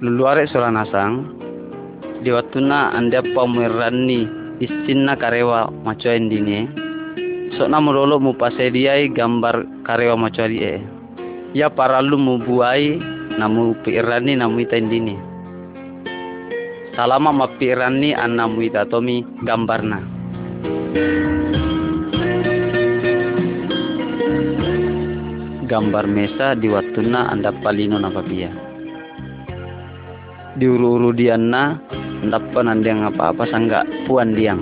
Luluare sola nasang di waktu na anda pamerani istinna karewa so na murolo mu pasediai gambar karewa maco e ya paralu mu buai namu pirani namu ita indini salama mapirani ita tomi gambarna gambar mesa di waktu na anda palino na papia. Diuru-uru dianna ndappa nandiang apa-apa sangga puan diang.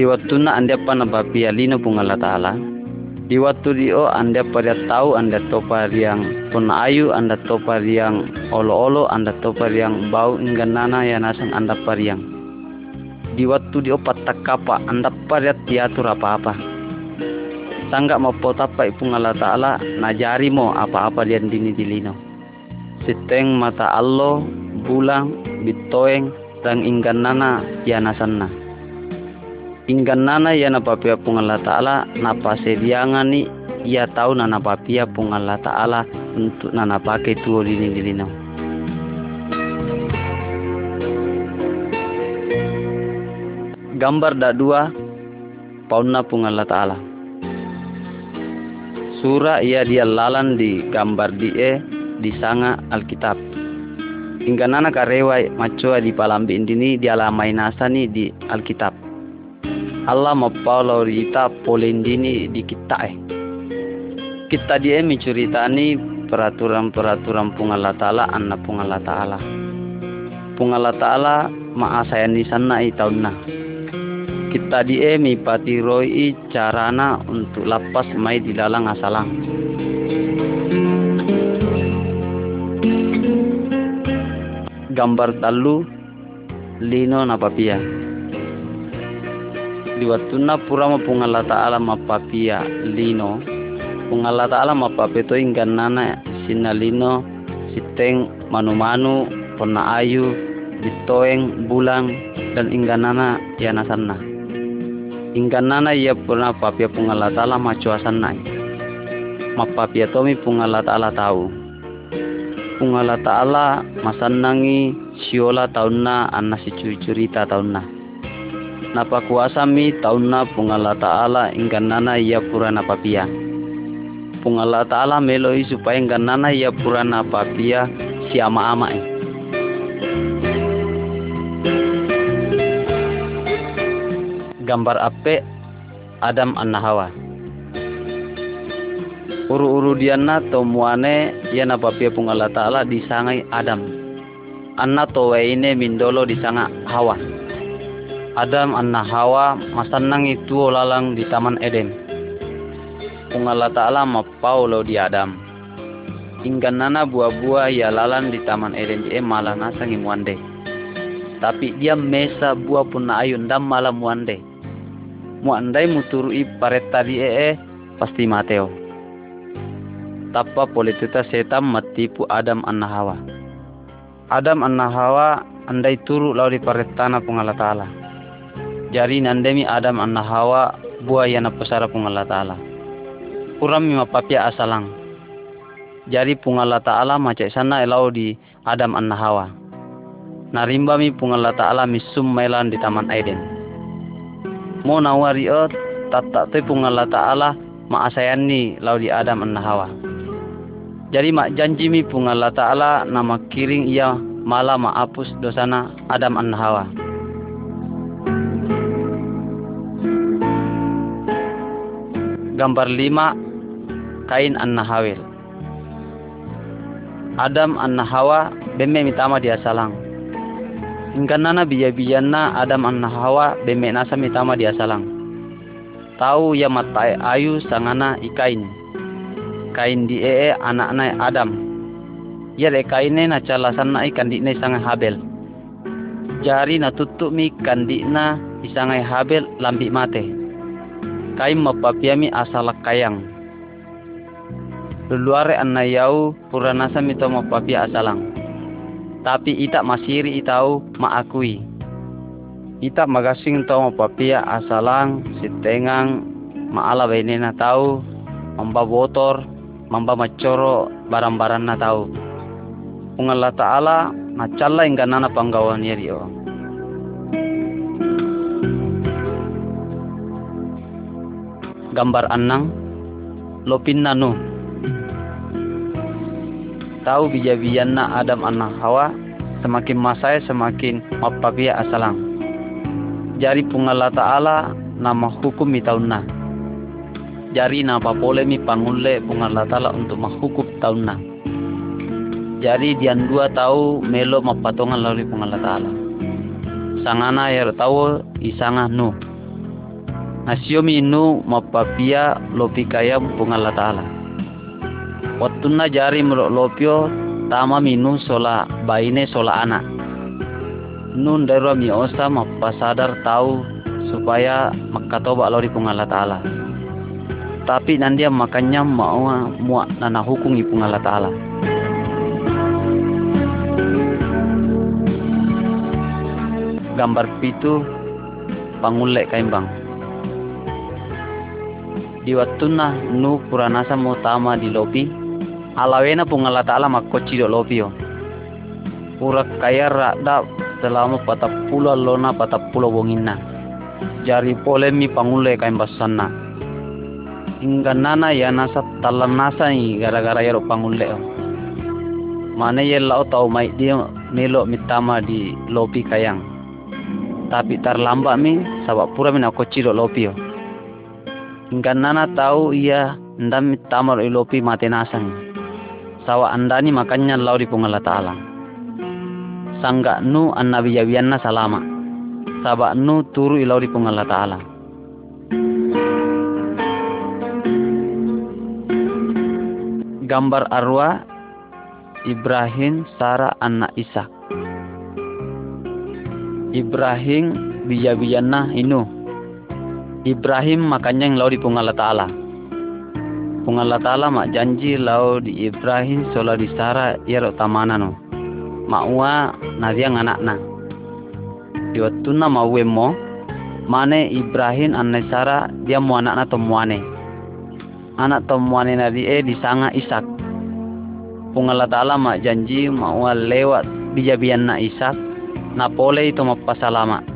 Di waktu na anda apa na bapia lino pun Allah Ta'ala di waktu dio anda pada tahu anda topa yang pun ayu anda topa yang olo-olo anda topa yang bau nana ya nasan anda pariang di waktu dio patak kapa anda pada tiatur apa-apa. Sangga mau potapa ipung Allah Ta'ala najari mo apa-apa dia dini dilino. Siteng mata Allah bulang bitoeng dan inggan nana ya nasanna inggan nana ya na papia pung Allah Ta'ala napa sediangan ni ia tahu nana papia pung Allah Ta'ala untuk nana pakai tuo dini dilino gambar dak dua pauna pung Allah Ta'ala surah ia dia lalan di gambar die di sanga Alkitab. Hingga nana karewa macoa di palambi indini di alamai nasani di Alkitab. Allah mapaulau rita polendini di kita eh. Kita dia menceritani peraturan-peraturan pungala ta'ala anna pungala ta'ala. Pungala ta'ala maasayani sana i. Kita dia mi patiroi carana untuk lapas mai di dalang asalang. gambar talu lino na papia di waktu na pura ma pungala ma papia lino pungala ma papeto ingga nana sina lino siteng manu-manu pona ayu ditoeng bulang dan ingga nana ya nasanna. Ingga nana ia puna papia pungala ta'ala ma cuasanna ma papia tomi pungala ta'ala tahu pungala ta'ala masanangi siola taunna anna si curi-curita taunna napa kuasa mi taunna pungala ta'ala nana ia purana papia pungala ta'ala meloi supaya nana ia purana papia si ama-ama eh. gambar ape Adam anna Hawa. Uru-uru diana to muane yana papia pung Allah Ta'ala disangai Adam. Anna ini mindolo disanga Hawa Adam anna Hawa masanang itu lalang di Taman Eden. Pung Allah Ta'ala mapau lo di Adam. Hingga nana buah-buah ya lalan di Taman Eden di malah nasangi muande tapi dia mesa buah pun na ayun dam malah muande muandai muturi pareta di ee pasti Mateo tappa politita setam matipu Adam anna Hawa. Adam anna Hawa andai turu lau di paretana pungala ta'ala. Jari nandemi Adam anna Hawa buah yana pesara pungala ta'ala. Uram mi mapapia asalang. Jari pungala ta'ala macak sana elau di Adam anna Hawa. Narimba mi pungala ta'ala misum melan di Taman Eden. Mo nawari o tatak te pungala ta'ala maasayani lau di Adam anna Hawa. Jadi mak janji mi pun Allah Ta'ala nama kiring ia malah maapus dosana Adam an Hawa. Gambar lima kain an Hawil. Adam an Hawa beme mitama dia salang. Hingga nana biya biyana Adam an Hawa beme nasa mitama dia salang. Tahu ya matai ayu sangana ikain kain di ee anak nai Adam. Ya de kain na calasan na ikan di nai sangai Habel. Jari na tutup mi kandi na isangai Habel lambi mate. Kain mapapiami asalak kayang. luluare anna yau puranasa mito mapapia asalang. Tapi ita masiri itau maakui. Ita magasing tau mapapia asalang sitengang maala benena tau mamba botor mamba macoro barang-barang na tau. Ungalla ta'ala na challa inga nana panggawan yeri gambar anang lopin nanu tahu bija-bijan na Adam anak Hawa semakin masai semakin mapapia asalang. Jari pungala ta'ala nama hukum na jari napa boleh mi pangulle pungala ta'ala untuk menghukum na jari dian dua tahu melo mapatongan lalu pungala ta'ala. Sangana yer tahu isangah nu nasiomi inu mapapia lopi kaya pungal ta'ala. Na jari merok lopio tama minu sola baine sola anak nun darwa mi osa mapasadar tahu supaya makatoba lori pungal ta'ala. Tapi nanti makanya mau muak nana hukum pungal ta'ala. Gambar pitu pangulek kaimbang di na nu puranasa tama di lopi alawena pungala ta'ala makkoci do yo. Pura kaya rada selama pulau lona pulau wonginna jari polemi pangule kain basanna hingga nana ya nasa talan nasa ni gara-gara ya pangule mana ya lau tau mai dia melo mitama di lopi kayang. Tapi terlambat mi sabab pura mina koci do lopi yo nana tahu ia ndam tamar ilopi mate nasang. Sawa andani makanya lau di pungala ta'ala. Sangga nu an nabi yawianna salama. Sabak nu turu ilau di pungala ta'ala. Gambar arwah Ibrahim Sarah anak Isa. Ibrahim biya-biyanna inu Ibrahim makanya yang lau di pungala ta'ala. Pungala ta'ala mak janji lau di Ibrahim sola di Sara ya tamana no. Mak ua nadia na. Di waktu na mau mo, mane Ibrahim anne Sara dia mu anak na tomuane. Anak tomuane nadi e di sanga Isak. Pungala ta'ala mak janji mak ua lewat bijabian na Isak. Na pole itu mapasalama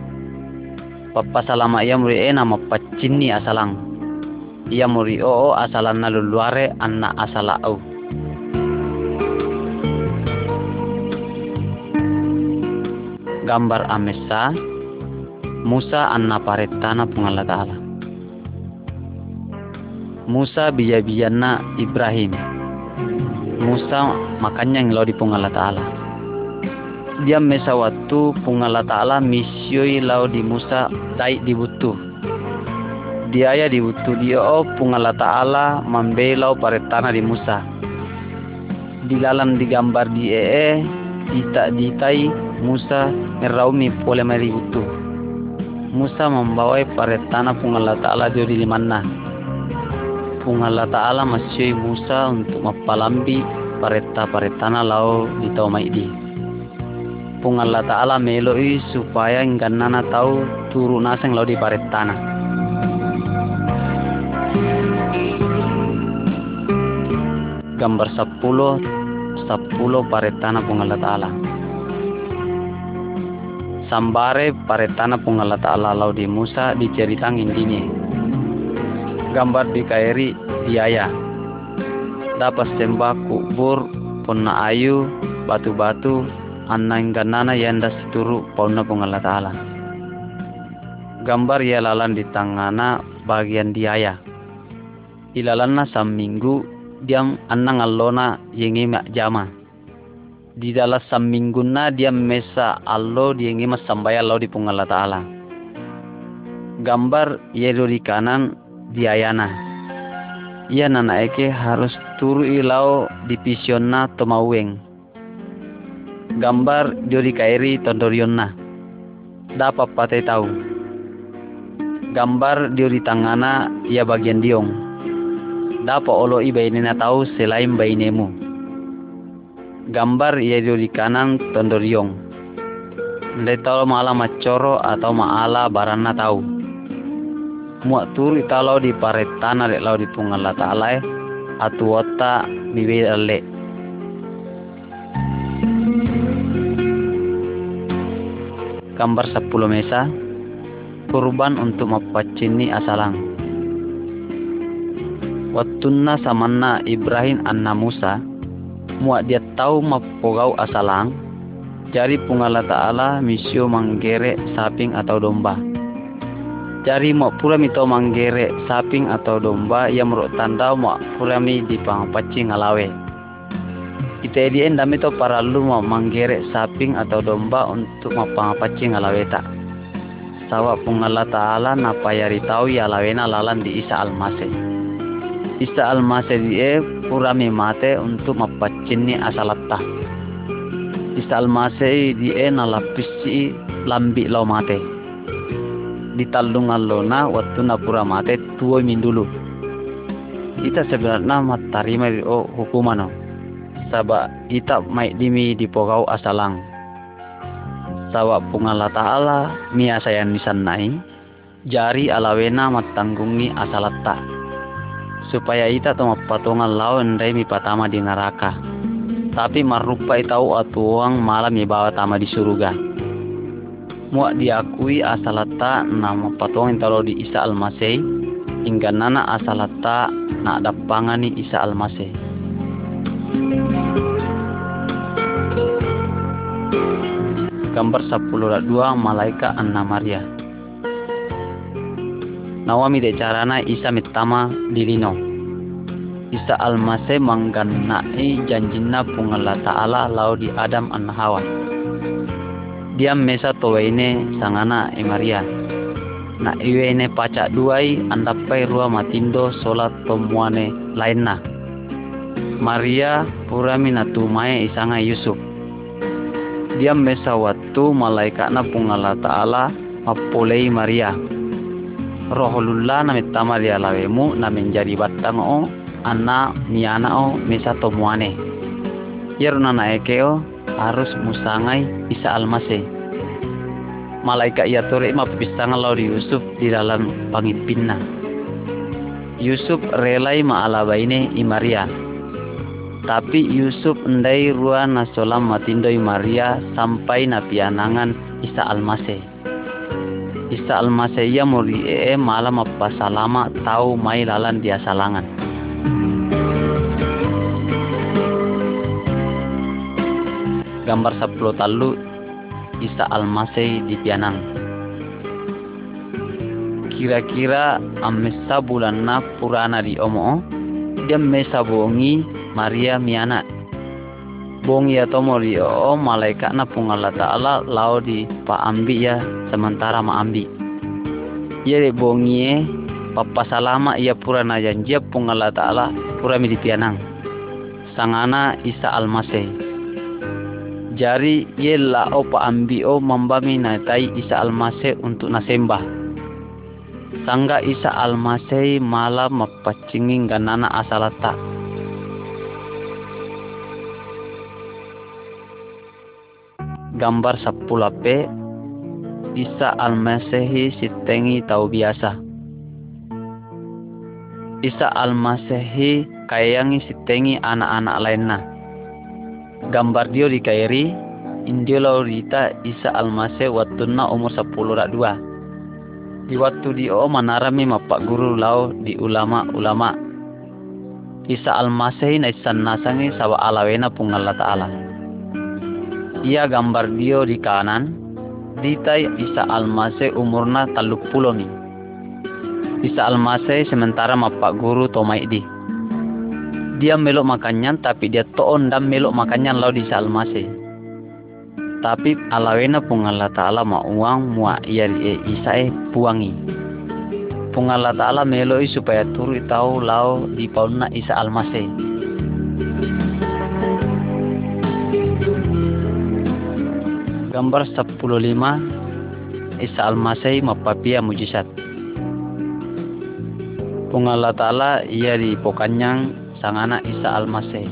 salama ia muri ena mapacini asalang. Ia muri o asalan na luluare anna asala au. Gambar amesa Musa anna paretana pungala ta'ala Musa biya-biyanna Ibrahim. Musa makanya yang lo di pungala ta'ala dia mesa waktu pungala ta'ala misioi lau di Musa dai dibutuh dia ya dibutuh dia oh pungala ta'ala mambelau paretana di Musa. Dilalan digambar di ee dita ditai Musa meraumi pole mari butuh Musa membawai paretana pungala ta'ala di limana pungala ta'ala masih Musa untuk mapalambi pareta paretana lau di tau di pung Allah Ta'ala meloi supaya nana tahu turu naseng lo di paret tanah. Gambar 10 10 paret tanah pung Allah Ta'ala. Sambare paret tanah pung Allah Ta'ala lau di Musa diceritang intinya. Gambar di kairi biaya. Dapat sembah kubur puna ayu batu-batu annang ganana yanda situru pauna pungala ta'ala gambar ya lalan di tangana bagian diaya ilalanna minggu diam annang allona yengi jama. Di dalam na dia mesa allo yengi mas sambaya allo di pungala ta'ala gambar yedo di kanan diayana ia nana eke harus turu ilau di pisionna tomaweng gambar jori kairi tondorionna dapat patai tahu gambar diori tangana ia bagian diong dapat olo i na tahu selain bainemu. Gambar ia di kanan tondoriong. Tahu maala macoro atau maala barana tahu. Muak turu italo di paretana lau di pungala ta'ala atu wata miwe ale. Gambar 10 mesa kurban untuk mapacini asalang. Watunna samanna Ibrahim anna Musa muak dia tahu mapogau asalang jari pungala ta'ala misio manggere saping atau domba jari mau pura mito manggere saping atau domba yang menurut tanda mau pura mi di pangpaci ngalawe ite dien dami to para lu mau manggere saping atau domba untuk mapangpaci ngalawe tak sawa pungala ta'ala napa yari tau ya lawena lalan di Isa Almasih Isa al-Masih purami mate untuk mapacini asalatta. Isa al-Masih die nalapisi lambi lo mate. Di talungan lona waktu na pura mate tuo min dulu. Ita sebenarnya matarima o hukuman Saba ita mai dimi di pogau asalang. Sawa pungala ta'ala mia sayang nisanai. Jari alawena matanggungi asalatta supaya ita to patungan lawan dai mi patama di neraka tapi marupa itau atuang malam bawa tama di surga muak diakui asalata nama patungan talo di Isa Almasih. Hingga nana asalata nak dapangani Isa Almasih gambar 10 dua malaikat Anna Maria. Nawami de carana isa mitama dilino isa almase mangganai janjina pungala ta'ala lau di adam an hawa. Dia mesa towaine sangana e maria. Na iwene paca duai andapai rua matindo solat tomuane lainna. Maria purami na tumae isanga Yusuf dia mesa waktu malaikatna pungala ta'ala mapolei Maria. Dia lawemu na menjadi batang o anna miana o misa tomuane. Yeruna na ekeo harus musangai isa almase. Malaikat ia tore lau di Yusuf di dalam pangipinna Yusuf relai ma alabaine i Maria tapi Yusuf endai ruan nasolam matindoi Maria sampai na pianangan Isa Almasih Isa almasaya muri e malam apa salama tahu mai lalan dia salangan. Gambar 10 talu Isa almasai di pianang. Kira-kira amesa bulan na purana di omo dia mesa bongi Maria miana. Bong ya tomo rio malaikat na pungala ta'ala lao di pa ambi ya sementara ma ambi. Ya de bongi papa salama ia pura na janji pungala ta'ala pura mi pianang. Sangana isa almase jari ye la o pa ambi o mambami na tai isa almase untuk nasembah. Sangga isa almase malam mapacingin ganana asalata gambar 10 p Isa Al-Masehi sitengi tahu biasa. Isa Al-Masehi kayangi sitengi anak-anak lainnya gambar dia di kairi indio lau rita Isa Al-Maseh watuna umur 10 rak dua. Di waktu manarami mapak guru lau di ulama-ulama. Isa Al-Maseh naisan nasangi sawa alawena pungalla ta'ala ia gambar dia di kanan ditai Isa Almasih umurna taluk pulau ni. Isa Almasih sementara mapak guru tomai di. Dia melok makannya tapi dia toon dan melok makannya lau di Isa Almasih tapi alawena pungala ta'ala ma uang mua iya e Isa e puangi. Pungala ta'ala meloi supaya turu tahu lau di pauna Isa Almasih Gambar 15 Isa Al-Masih mapapia mujizat. Pung Allah Ta'ala ia di pokanyang sang anak Isa Al-Masih.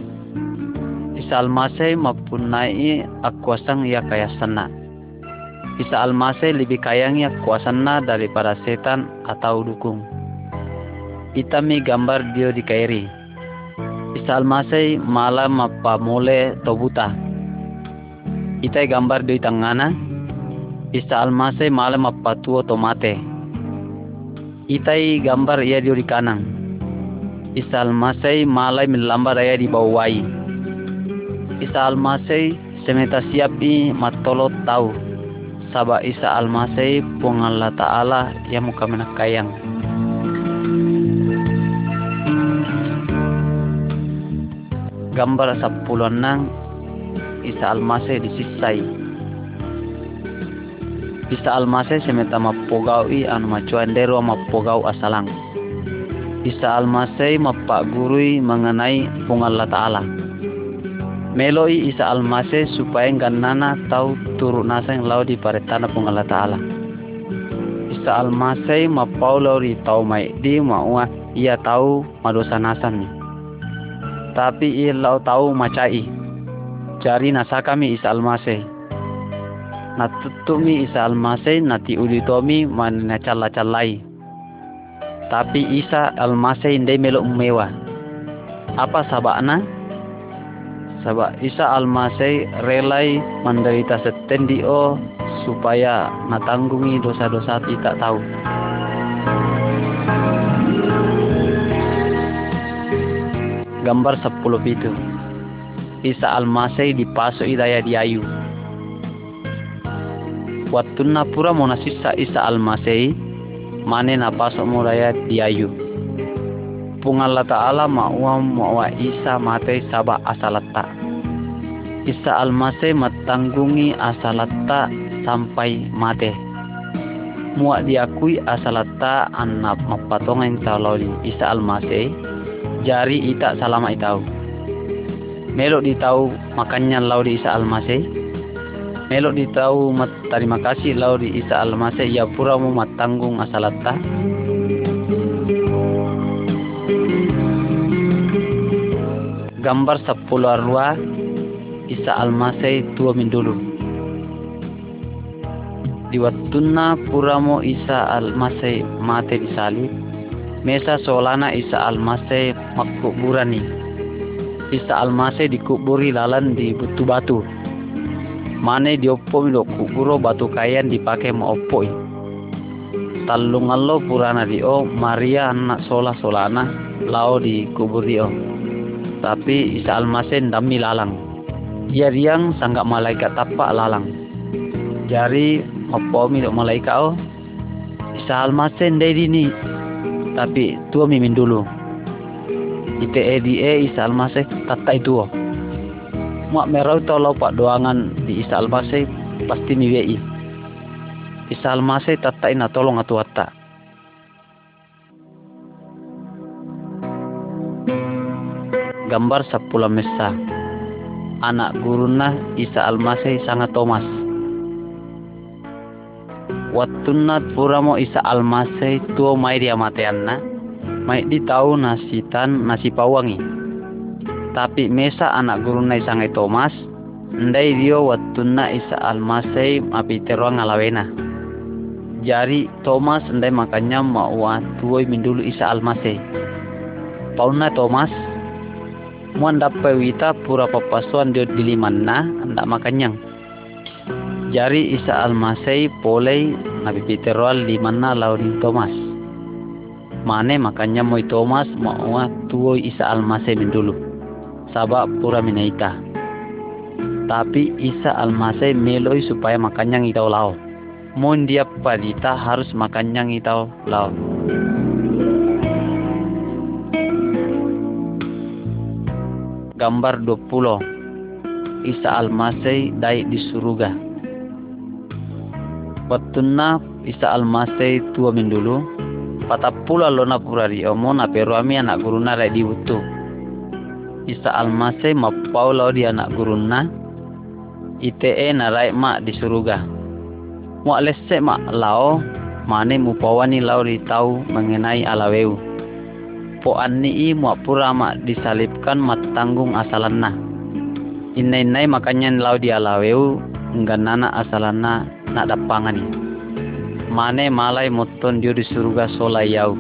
Isa Al-Masih mempunyai akuasang ia kaya sana. Isa Al-Masih lebih kayang ia kuasana daripada setan atau dukung. Itami gambar dia di kairi. Isa Al-Masih malam apa mule tobuta. Itai gambar dia tangana. Isa Al-Masih malam apa tuo tomate itai gambar ia di kanan. Isa almasai malai melambar ia di bawah wai. Isa almasai semeta siap i matolo tahu. Sabah Isa almasai pung Allah Ta'ala yang muka menakayang. Gambar sepuluh nang Isa almasai disisai bisa almase semeta mapogau i anu macuandero mapogau asalang. Bisa almase mapak gurui mengenai Allah Ta'ala. Meloi isa almase supaya ganana tahu turun nasa yang lau di paretana Allah Ta'ala. Isa mapau lau di tau mai di maua ia tahu madosa nasan. Tapi ia lau tahu macai. Jari nasa kami isa almase na tutumi isa almasay na ti ulitomi man na chala-chalay. Tapi isa almasay hindi melo umewa. Apa sabana? Saba isa almasay relay menderita setendio supaya natanggungi dosa-dosa tidak tahu. Gambar 10 itu. Isa idaya di ayu. Wattuna pura mona sisa isa almasei mane na paso muraya diayu pungalla ta'ala ma'wa ma'wa isa mate saba asalatta. Isa almase matanggungi asalatta sampai mate muak diakui asalatta anak mapatongan taloli isa almase jari ita salama itau melok ditau makanya lau di isa almase Melok tahu mat terima kasih lau di Isa Almasih ya pura mu matanggung asalatta. Gambar sepuluh arwah Isa Almasih tua min dulu. Di wattuna puramo Isa Almasih mate di salib. Mesa solana Isa Almasih makkuburani. Isa Almasih dikuburi lalan di batu-batu. Mane dioppo mi kuburo batu kayan dipakai ma oppo talungallo purana dio Maria anak sola solana lao di kubur dio tapi Isa Almasen dami lalang. Ia riang sanggak malaikat tapak lalang. Jari oppo mi dok malaikat oh Isa Almasen dari ni tapi tua mimin dulu ite edi e Isa Almasen tata itu oh mak merau tolo pak doangan di Isa Almasih pasti miwei. Isa Almasih tata ina tolong atu atta. Gambar sepuluh mesa. Anak guruna Isa Almasih sangat Thomas. Watunat puramo Isa Almasih tuo mai dia mateanna. Mai di tahu nasitan nasi pawangi tapi mesa anak guru nai sangai Thomas ndai dio watuna isa almasai mapiteroa ngalawena jari Thomas ndai makanya mau tuoi mindulu isa almasai. Pauna Thomas muan dapat wita pura papasuan dio dilimanna ndak makanyang. Jari isa almasai polei nabi piteroa limanna laudin Thomas mane makanya moi Thomas mau tuoi isa almasai mindulu sabab pura minaita. Tapi Isa almasai meloi supaya makanyang itau lao. Mon dia padita harus makanyang itau lao. Gambar 20 Isa almasai dai di surga. Isa almasai tua min dulu. Patapula lona pura di omon aperuami anak guru narai di butuh Isa almase ma Paulo di anak guruna ITE narai mak di surga. Mu lese mak lao mane mu pawani lao di tahu mengenai alaweu. po anni i mu pura ma disalibkan matanggung asalanna innai makanya lau dia laweu nganana asalanna nak dapangani mane malai moton dio di surga sola yau.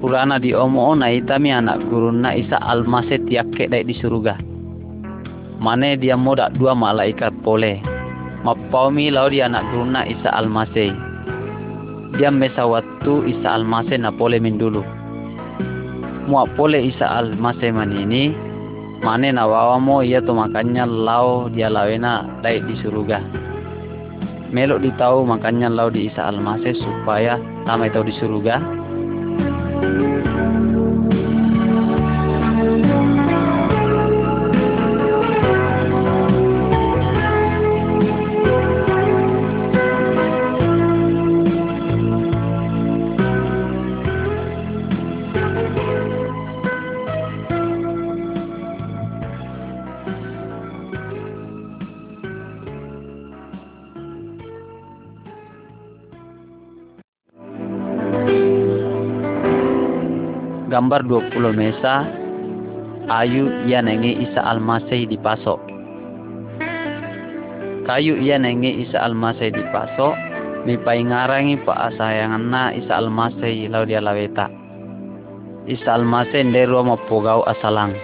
Purana di omo na itami anak guruna isa almase tiake dai di surga. Mane dia moda dua malaikat pole. Mapaumi lau dia anak guruna isa almase. Dia mesa waktu isa almase na pole min dulu. Mua pole isa almase manini mane na mo ia tu makanya lau dia lawena dai di surga melok ditahu makanya lau di isa almase supaya tamai tahu di surga gambar 20 mesa ayu ia nenge Isa Almasih dipasok kayu ia nenge Isa Almasih dipasok mi ngarangi pa asayangan na Isa Almasih lau dia laweta. Isa Almasih ndero pogau asalang.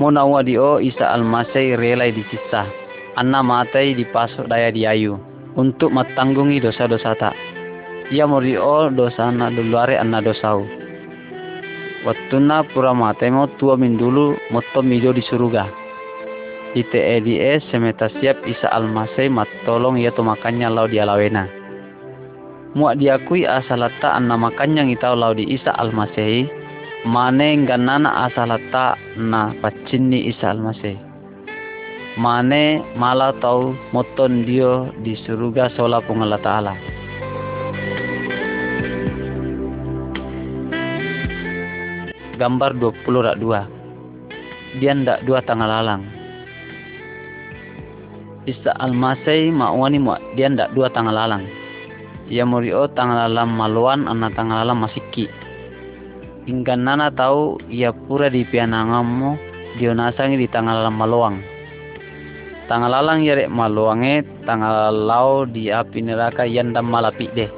Mona wa dio Isa Almasih relai disiksa anna matai dipasok daya diayu untuk matanggungi dosa-dosa tak. Ia morio dosa na duluare anna dosau Wattuna pura matemo tua min dulu motto mido di surga. Ite EDS semeta siap isa almasai matolong ia to makannya lau dia lawena. Muak diakui asalata anna makanya ngitau lau di isa almasai mane ganana asalata na pacinni isa almasai. Mane mala tau moton dio di surga sola pungala ta'ala. Gambar 20 rak dua. Dia ndak dua tanggal lalang. Isa almasai wani ma dia ndak dua tanggal lalang. Ia murio tanggal lalang maluan anna tanggal lalang masiki. Hingga nana tahu ia pura di pianangamu dia nasangi di tanggal lalang maluang. Tanggal lalang rek maluange tanggal lau di api neraka yandam malapi deh.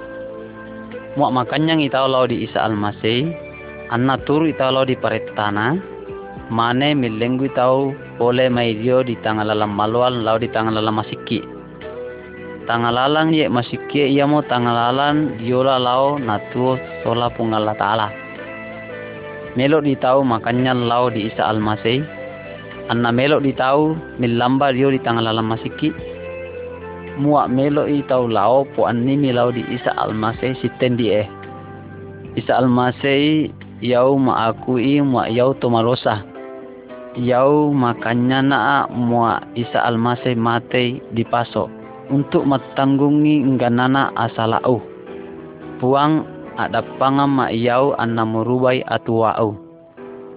Muak makanya ngitau lau di isa almasai anna turu italo di paretana mane milenggu tau boleh maidio di tangalalam malual lau di tangalalam masiki tangalalang ye masiki ia mo tangalalan diola lau natu sola pungala taala. Melok di tau makanya lau di isa almasei. Anna melok di tau milamba dio di tangalalam masiki muak melok i tau lau po animi lau di isa almasei sitten di eh. Isa almasei yau maakui mua yau tomarosa yau makanya na mua isa almasih mate dipaso. Untuk matanggungi ngganana asalau. Puang ada pangam ma yau anna murubai atuau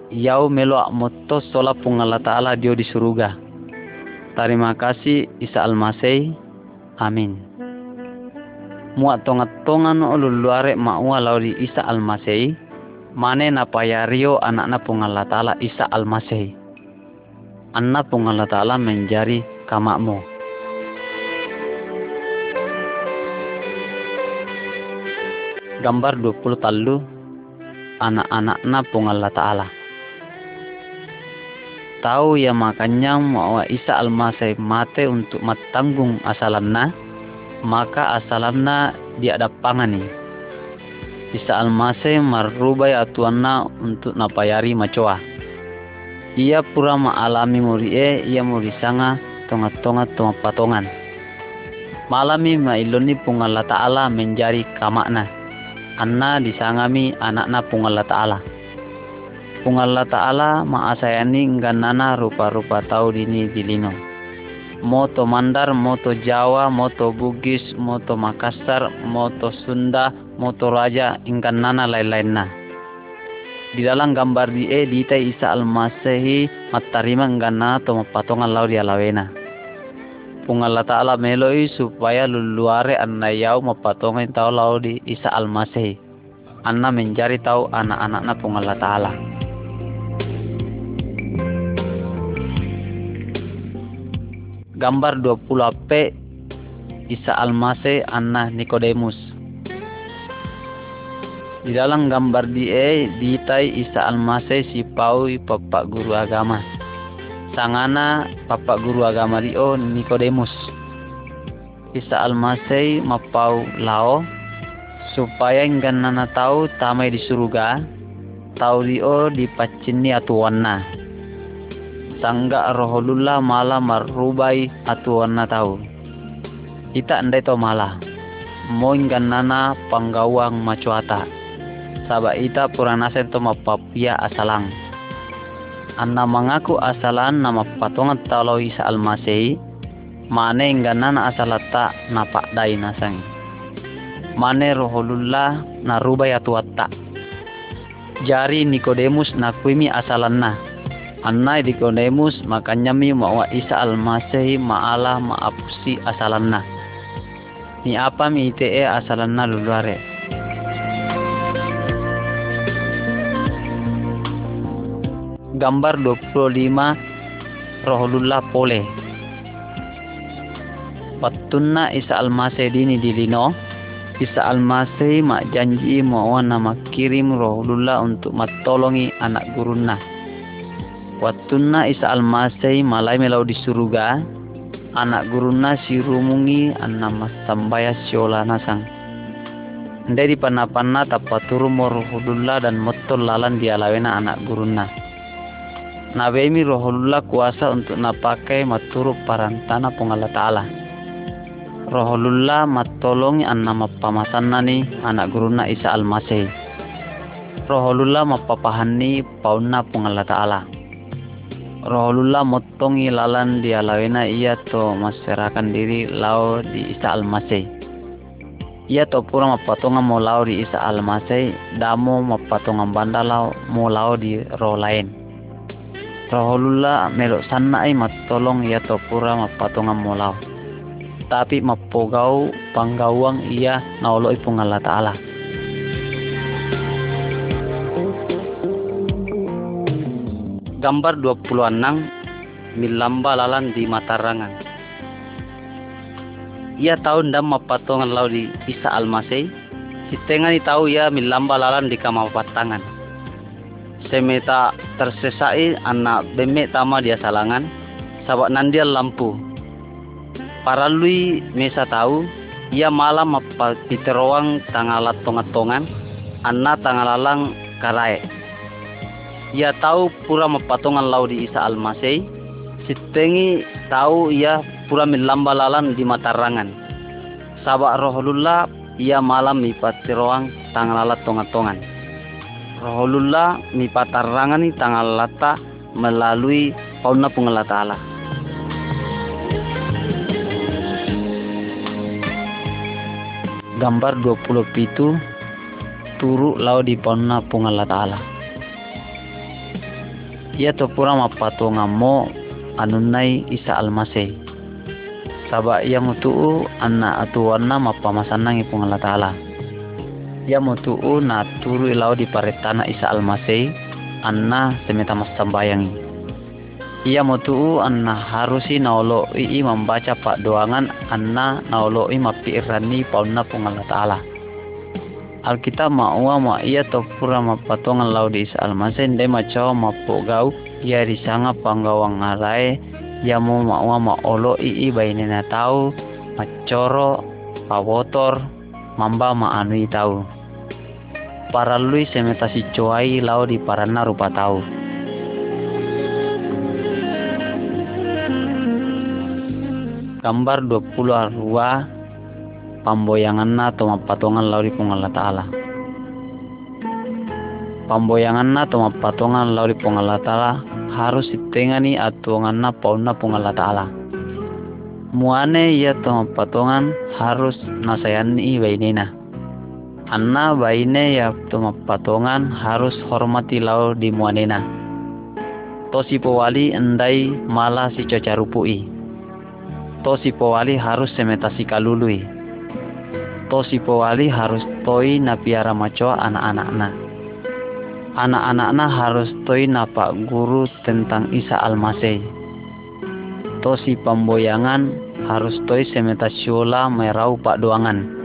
yau melo moto sola pungala taala dio di surga terima kasih isa almasih. Amin. Muat tongat-tongan ululuare ma'ua lauri isa almasih mane na payario anak na pungala ta'ala Isa Al-Masih. Anak pungala ta'ala menjadi kamakmu. Gambar 20 talu anak-anak na pungala ta'ala. Tahu ya makanya mau Isa Al-Masih mate untuk matanggung asalamna, maka asalamna dia ada pangani Isa almase marubai atuana untuk napayari macoa. Ia pura maalami murie ia muri sanga tonga-tonga tonga patongan. Malami mailoni pungala ta'ala menjadi kamakna. Anna disangami anakna pungala ta'ala. Pungala ta'ala maasayani nganana rupa-rupa tau dini dilino. Moto Mandar, Moto Jawa, Moto Bugis, Moto Makassar, Moto Sunda, moto raja ingkan nana lain-lainnya. Di dalam gambar di e di tai Isa Al-Masihi matarima ngana to mapatongan lau dia lawena. Pungalla ta'ala meloi supaya luluare anna yau mapatongan tau lau di Isa Al-Masihi. anna mencari tahu anak-anaknya pun Allah Ta'ala. Gambar 20 AP Isa Almase Anna Nikodemus Di dalam gambar dia ditai Isa Almase si Pau Bapak Guru Agama. Sangana Bapak Guru Agama Dio Nikodemus. Isa Almase mapau lao. Supaya nana tahu tamai di surga. Tahu dio di pacini atuanna. Sangga roholullah malah marubai atuanna tahu. Ita andai to malah. Moin nana panggawang macuata sabak ita purana to mapapia asalang. Anna mengaku asalan nama patungan talau isa almasei mane ganana asalata napak dai nasang mane roholullah narubay atuatta. Jari Nikodemus nakwimi asalanna. Annai Nikodemus makanyami mawa Isa almasih maala maapusi asalanna. Ni apa mi ite asalanna luluare gambar 25 roholullah pole patunna Isa almasih dini dilino Isa Al-Masih mak janji mau nama kirim rohulullah untuk matolongi anak guruna. Wattuna Isa Al-Masih malai melau di surga, anak si rumungi anna sambaya siola nasang. Dari panah-panah tapaturu rohulullah dan motol lalan dialawena anak guruna. Nabemi rohulullah kuasa untuk napakai maturu parantana pengala ta'ala roholullah matolongi anna nani anak guruna Isa Al-Masih. Roholullah mapapahani pauna pungalla ta'ala. Roholullah motongi lalan dia lawena ia to maserakan diri lau di Isa Al-Masih. Ia to pura mapatonga mo lau di Isa Al-Masih, damo mapatonga banda lau mo lau di roh lain. Roholullah melok sanai matolong ia to pura mapatonga mo lau tapi mapogau panggawang ia naulo ipung Allah Ta'ala. Gambar 26 milamba lalan di Matarangan. Ia tahu ndam mapatongan lau di Isa Almasei. Si tengah tahu ia milamba lalan di kamapatangan. Semeta tersesai anak bemek tama dia salangan. Sabak nandial lampu. Paralui mesa tahu ia malam apa piteroang tangalat tongat-tongan anna tangalalang karai ia tahu pura mapatongan lau di Isa Almasei sitengi tahu ia pura milamba lalan di matarangan. Sabak rohulullah ia malam mi patiroang tangalalat tongat-tongan rohulullah mi patarangan ni tangalata melalui pauna pengelata Allah gambar 20 pitu turu lau di ponna pungala ta'ala. Ia to pura mapatunga mo anunai isa almase saba ia mutuu anna atuwana mapamasanangi pungala ta'ala ia mutuu na turu lau di paretana isa almase anna semeta masambayangi ia motu anna harusi naolo i membaca pak doangan anna naolo i mapi irani pauna pungala ta'ala. Alkitab ma'ua ma ia topura patongan lau di isa almasen de macau mapogau ia disanga panggawang ngarai ia mau ma'ua ma olo i i bainena tau macoro pawotor mamba ma anui tau para lui semetasi coai lau di parana rupa tau. Gambar 20 arwa pamboyangan na atau mapatongan lauri pung Allah Ta'ala pamboyangan na atau mapatongan lauri pung Allah Ta'ala harus ditengani atuangan na pauna pung Allah Ta'ala muane ia to mapatongan harus nasayani bainena anna baine ya to mapatongan harus hormati lau di muanena tosi powali endai malah si cocarupui to si powali harus semetasi kalului. To si pewali harus toi na piara macoa anak-anakna. Anak-anakna harus toi na pak guru tentang Isa Almasih. To si pemboyangan harus toi semeta siola merau pak doangan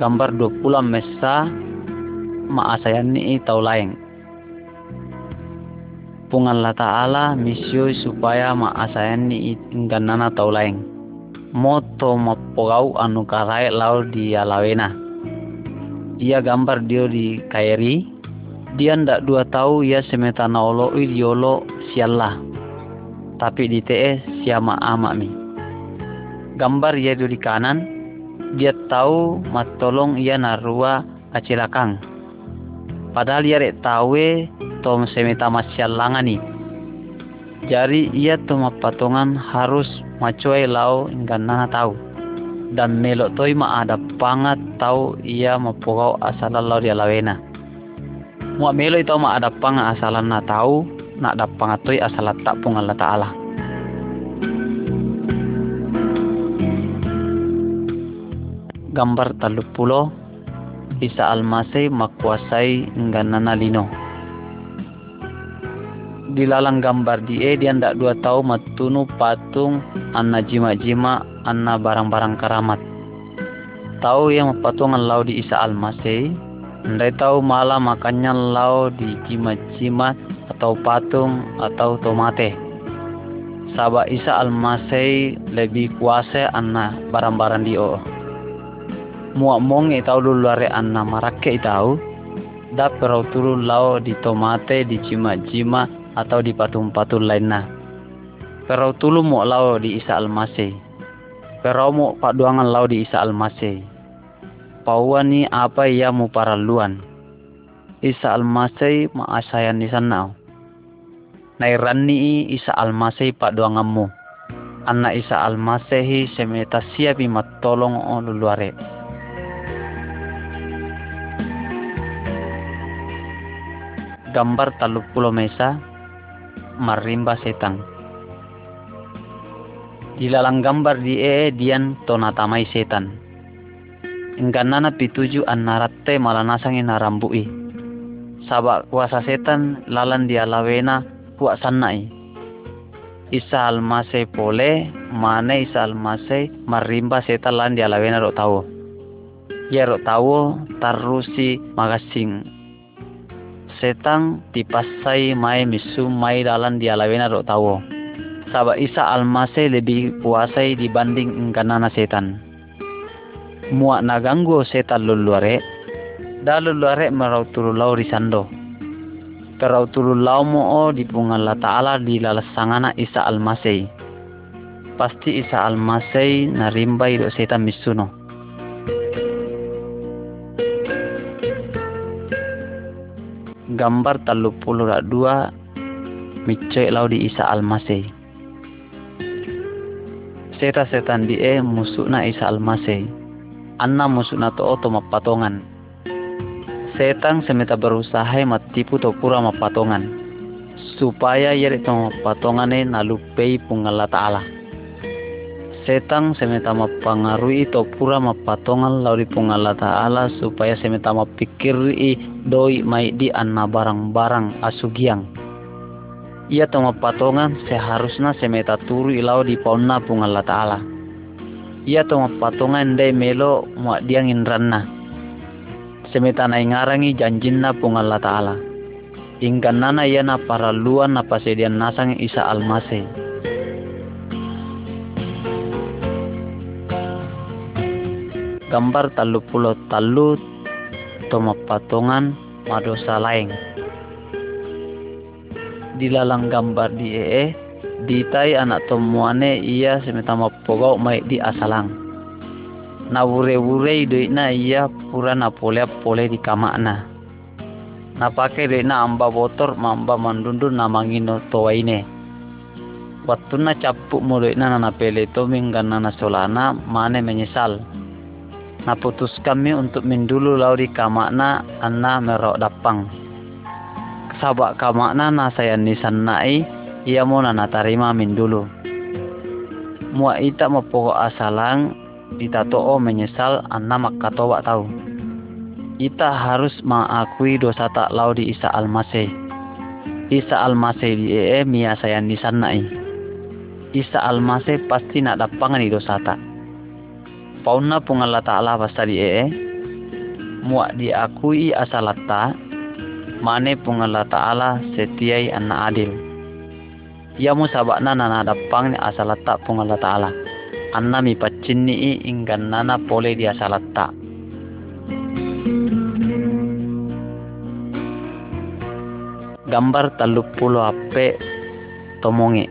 gambar 20 mesa maasayan ni tau lain pungan la ta'ala misio supaya maasayan ni ingganana tau lain moto mapogau anu karai lau di alawena ia gambar dia di kairi dia ndak dua tahu ia semetana olo idiolo sialah tapi di te siama amak mi gambar ia di kanan dia tahu matolong ia narua acilakang. Padahal ia rek tahu tom semeta ni. Jadi ia tu patongan harus macuai lau nana tahu. Dan melok toi ma ada pangat tahu ia mapogau asal lau dia lawena. Muak melo itu ma ada pangat asal na tahu nak ada pangat toi asal tak pun Allah Ta'ala. Gambar talu pulo Isa Almasih makuasai nganana lino. Di lalang gambar die dia ndak dua tahu matunu patung anna jima-jima anna barang-barang karamat. Tahu yang patungan lau di Isa Almasih, ndai tahu malah makannya lau di jima-jima atau patung atau tomate. Sabak Isa Almasih lebih kuasa anna barang-barang dio muak mong e tau lu luare anna marake tau da perau turu lao di tomate di cima-cima atau di patung-patung lainnya perau tulu muak lao di Isa Almasih. Perau mu paduangan lao di Isa Almasih. Pauan ni apa ia mu paraluan? Isa Almasih maasayan di sana Nairani Isa Almasih paduanganmu anak Isa Almasih semeta siapi matolong o luluare. Gambar talu pulau mesa marimba setang di lalang gambar di ee dian tonatamai setan. Engganana pituju an naratte malanasang narambui sabak kuasa setan lalan dia lawena kuak sanai isa almase pole mane isa almase marimba setan lan dia lawena ro tawo. Ya ro tawo tarusi magasing setang dipasai mai misu mai dalam dialawena ro tawo. Sabak Isa almase lebih puasai dibanding engkanana setan. Muak naganggu setan luluare, da luluare merau turu lau risando. Perau turu lau mo di la ta'ala di lalasangana Isa almasei. Pasti Isa almasei narimbai do setan misuno. Gambar talu puluh dua micoy lau di Isa Almasih. Seta setan di e na Isa Almasih. Anna na to oto mapatongan. Setan semeta berusaha matipu to pura mapatongan. Supaya yeri to mapatongane nalupei pungala ta'ala setang semeta mapangarui to pura mapatongan lauri pungala ta'ala supaya semeta mapikiri doi mai di anna barang-barang asugiang. Ia to mapatongan seharusnya semeta turu ilau di pauna pungala ta'ala. Ia to mapatongan dai melo muak diangin ranna semeta na ngarangi janjinna pungala ta'ala. Ingkan nana ia na paraluan na pasedian nasang isa almasih gambar talu pulau talu toma patongan madosa lain di lalang gambar di ee tai anak tomuane ia semetama pogau mai di asalang. Na wure wure na ia pura na pole pole di kamakna. Na pake na amba botor mamba mandundu na mangino waktu na capuk mo na na pele to minggan na solana mane menyesal putus kami untuk mindulu lauri kamakna anna merok dapang. Sabak kamakna na saya nisan nai ia mau nana tarima mindulu. Mua ita pokok asalang o menyesal anna makatoba tahu ita harus mengakui dosa tak lau di Isa Almasih. Isa Almasih di ee mia saya di sana Isa Almasih pasti nak dapangan di dosa tak Pauna pungala ta'ala basta di ee muak diakui asalata mane pungala ta'ala setiai anna adil. Yamu sabakna nana dapang ni asalata pungala ta'ala anna mi paccinni i inggan nana pole di asalata gambar talupulo ape tomongi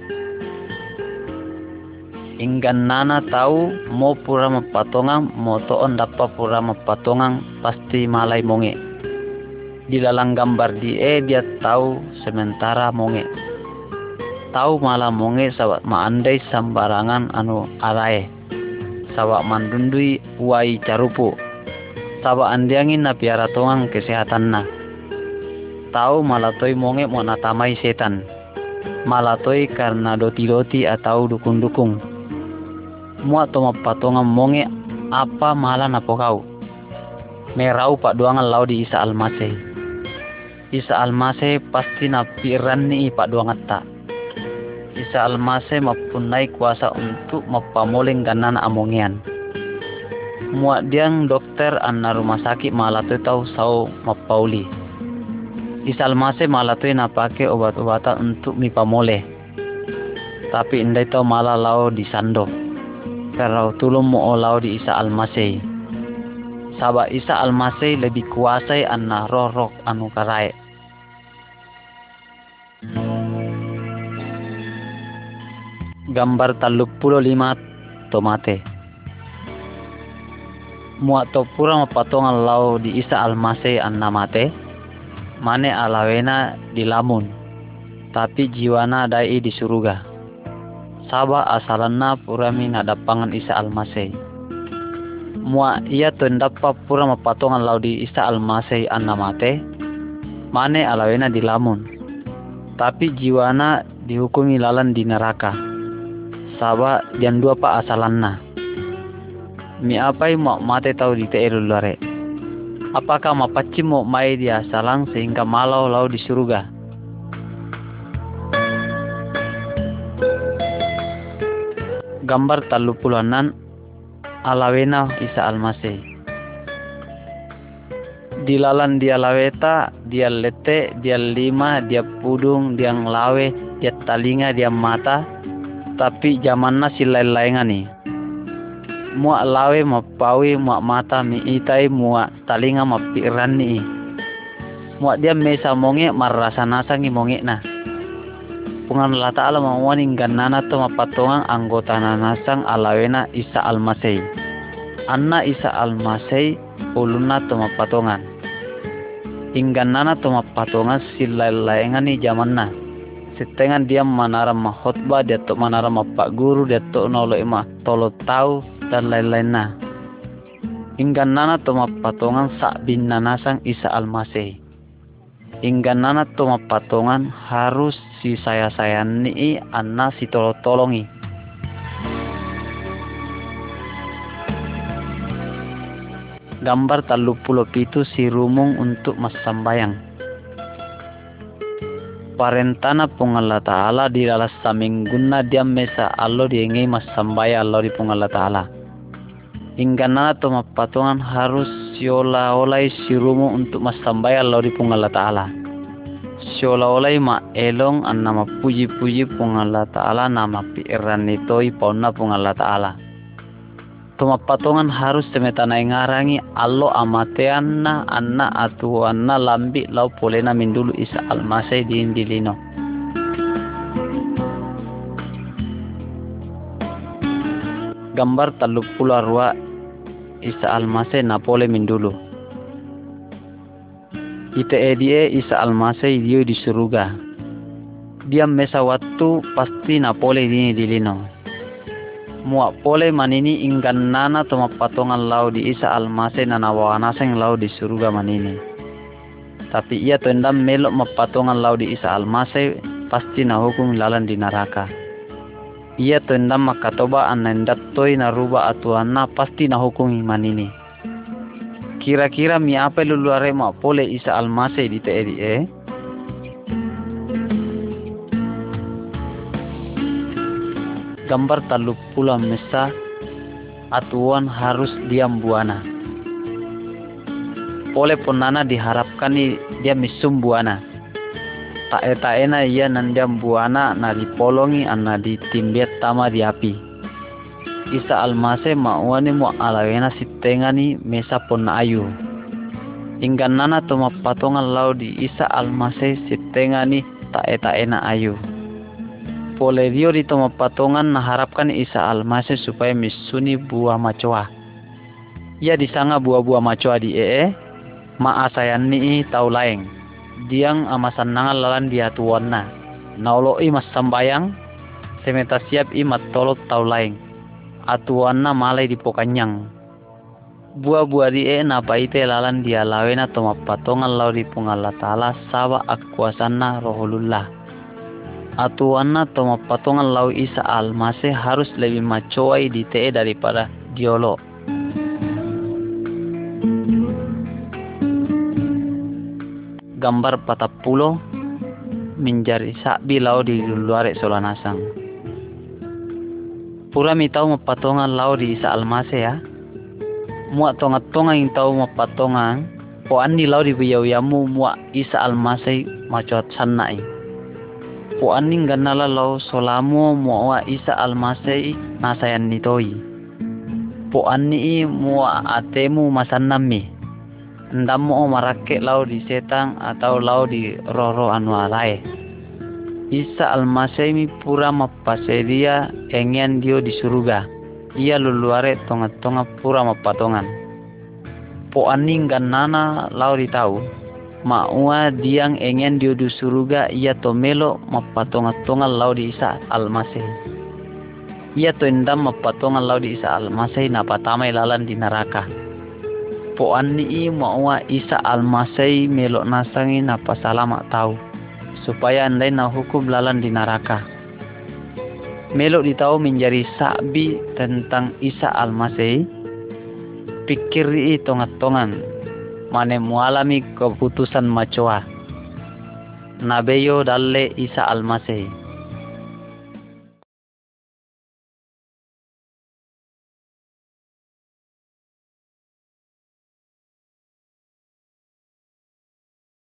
inggan nana tahu mau pura mapatongang mau toon dapat pura mapatongang pasti malai monge. Dalam gambar dia dia tahu sementara monge. Tahu malah monge sawat maandai sambarangan anu arae. Sawat mandundui wai carupu. Sawat andiangin na piara tongang kesehatan na. Tahu malah toy monge mau natamai setan. Malah toy karena doti-doti atau dukung-dukung mua toma patonga monge apa malah napo kau? Merau pak duangan lau di Isa Almase. Isa Almase pasti napiran ni pak duangan tak Isa Almase mapunai kuasa untuk mapamoling ganan amongian muat diang dokter anna rumah sakit malah tu tahu sau mapauli. Malah tu napake obat-obatan untuk mipamole. Tapi indai tahu malah lau di Karau tulung mo olaw di Isa Almasay. Saba Isa Almasay lebih kuasai anna rorok anu karai. Gambar talupulo lima tomate. Muat to pura mapatongan lau di Isa Almasay anna mate. Mane alawena di lamun. Tapi jiwana dai di suruga saba asalanna purami nadapangan Isa Almasih. Mua ia tendapa pura mapatongan laudi Isa Almasih mate, mane alawena di lamun. Tapi jiwana dihukumi lalan di neraka. Saba dan dua pa asalanna. Mi apai mau mate tau di te lare. Apakah mapaci mau mai dia salang sehingga malau lau di surga? Gambar talu puluhanan alawena Isa Almasih. Dilalan dia laweta, dia lete, dia lima, dia pudung, dia nglawe, dia talinga, dia mata, tapi zamanna silai laengani. Mua lawe ma pawi mua mata mi itai mua talinga ma pirani. Mua dia mesa monge marasa nasangi monge na pungan Allah Ta'ala mawani ganana to mapatongang anggota nanasang alawena Isa Almasay. Anna Isa Almasay uluna to mapatongan. Ingganana to mapatongan silalayangan ni zaman na. Sitengan dia manara mahotba dia to manara mapak guru dia to nolo ima tolo tahu dan lain-lain na. Ingganana to mapatongan sak bin nanasang Isa Almasay. Ingganana to mapatongan harus si saya saya ni anna si tolong tolongi gambar talu pulau pitu si rumung untuk mas sambayang. Parentana pungalla ta'ala di dalam samingguna dia mesa allo di ingai mas sambaya allo di pungalla ta'ala. Hingga nana to mapatungan harus siola olai si rumung untuk mas sambaya allo di pungalla ta'ala Seolah-olah ma elong an nama puji-puji pung Allah Ta'ala nama piiran itoi pauna pung Allah Ta'ala. Tuma patongan harus semetana ngarangi allo amatean na anna atu anna lambi lau polena mindulu isa almasai di indilino. Gambar taluk puluh arwa isa almasai napole mindulu. Ite edie isa almasai dio di surga dia mesa waktu pasti na pole dini dilino. Mua pole manini ingkan nana toma patongan lau di isa almasai nana wawanaseng lau di surga manini. Tapi ia tendam melok mapatongan lau di isa almasai pasti na hukum lalan di neraka ia to endam makatoba anendattoi naruba atuanna pasti na hukum iman ini. Kira-kira mi apa luluare ma pole isa almase di eri eh? Gambar taluk pula mesa atuan harus diam buana. Pole ponana diharapkan dia misum buana tak eta ena ia nandiam buana na dipolongi anna timbet tama di api. Isa almase mauani mo alawena sitengani mesa pon ayu. Inggan nana toma patongan lau di isa almase sitengani tak eta ena ayu. Pole dio di toma patongan harapkan isa almase supaya misuni buah macoa. Ia disanga buah-buah macoa di ee ma asayan tau laeng diang amasan nangal lalan dia tuwana naulo i mas sambayang semeta siap i matolot tau laing atuana malai di pokanyang buah-buah di e na paite lalan dia lawena toma patongan lau di pungala tala saba akuasana roholullah atuana toma patongan lau isa almase harus lebih macoai di te daripada diolo gambar pulo menjadi sakbi lau di luar solanasang. Pura mi tau mapatongan lau di isa almase ya. Muak tonga tonga yang tau mapatongan. Po andi lau di biyau yamu muak isa almase macuat sanai. Po andi ganala lau solamu muak isa almase nasayan nitoi. Po andi muak atemu masanami ndamo marake lau di setang atau lau di roro alai Isa almasemi pura mapasedia engian dio di suruga. Ia luluare tonga-tonga pura mapatongan. Po aning nana lau di tau. Maua diang engian dio di suruga ia tomelo mapatonga-tonga lau di isa almaseh ia to endam mapatonga lau di isa almaseh napatamai lalan di neraka po ani maua isa almasai melok nasangi napa salama tahu supaya andai na hukum lalan di neraka. Melok tahu menjadi sabi tentang isa almasai pikir i tongat-tongan mane mualami keputusan macoa. Nabeyo dalle isa almasai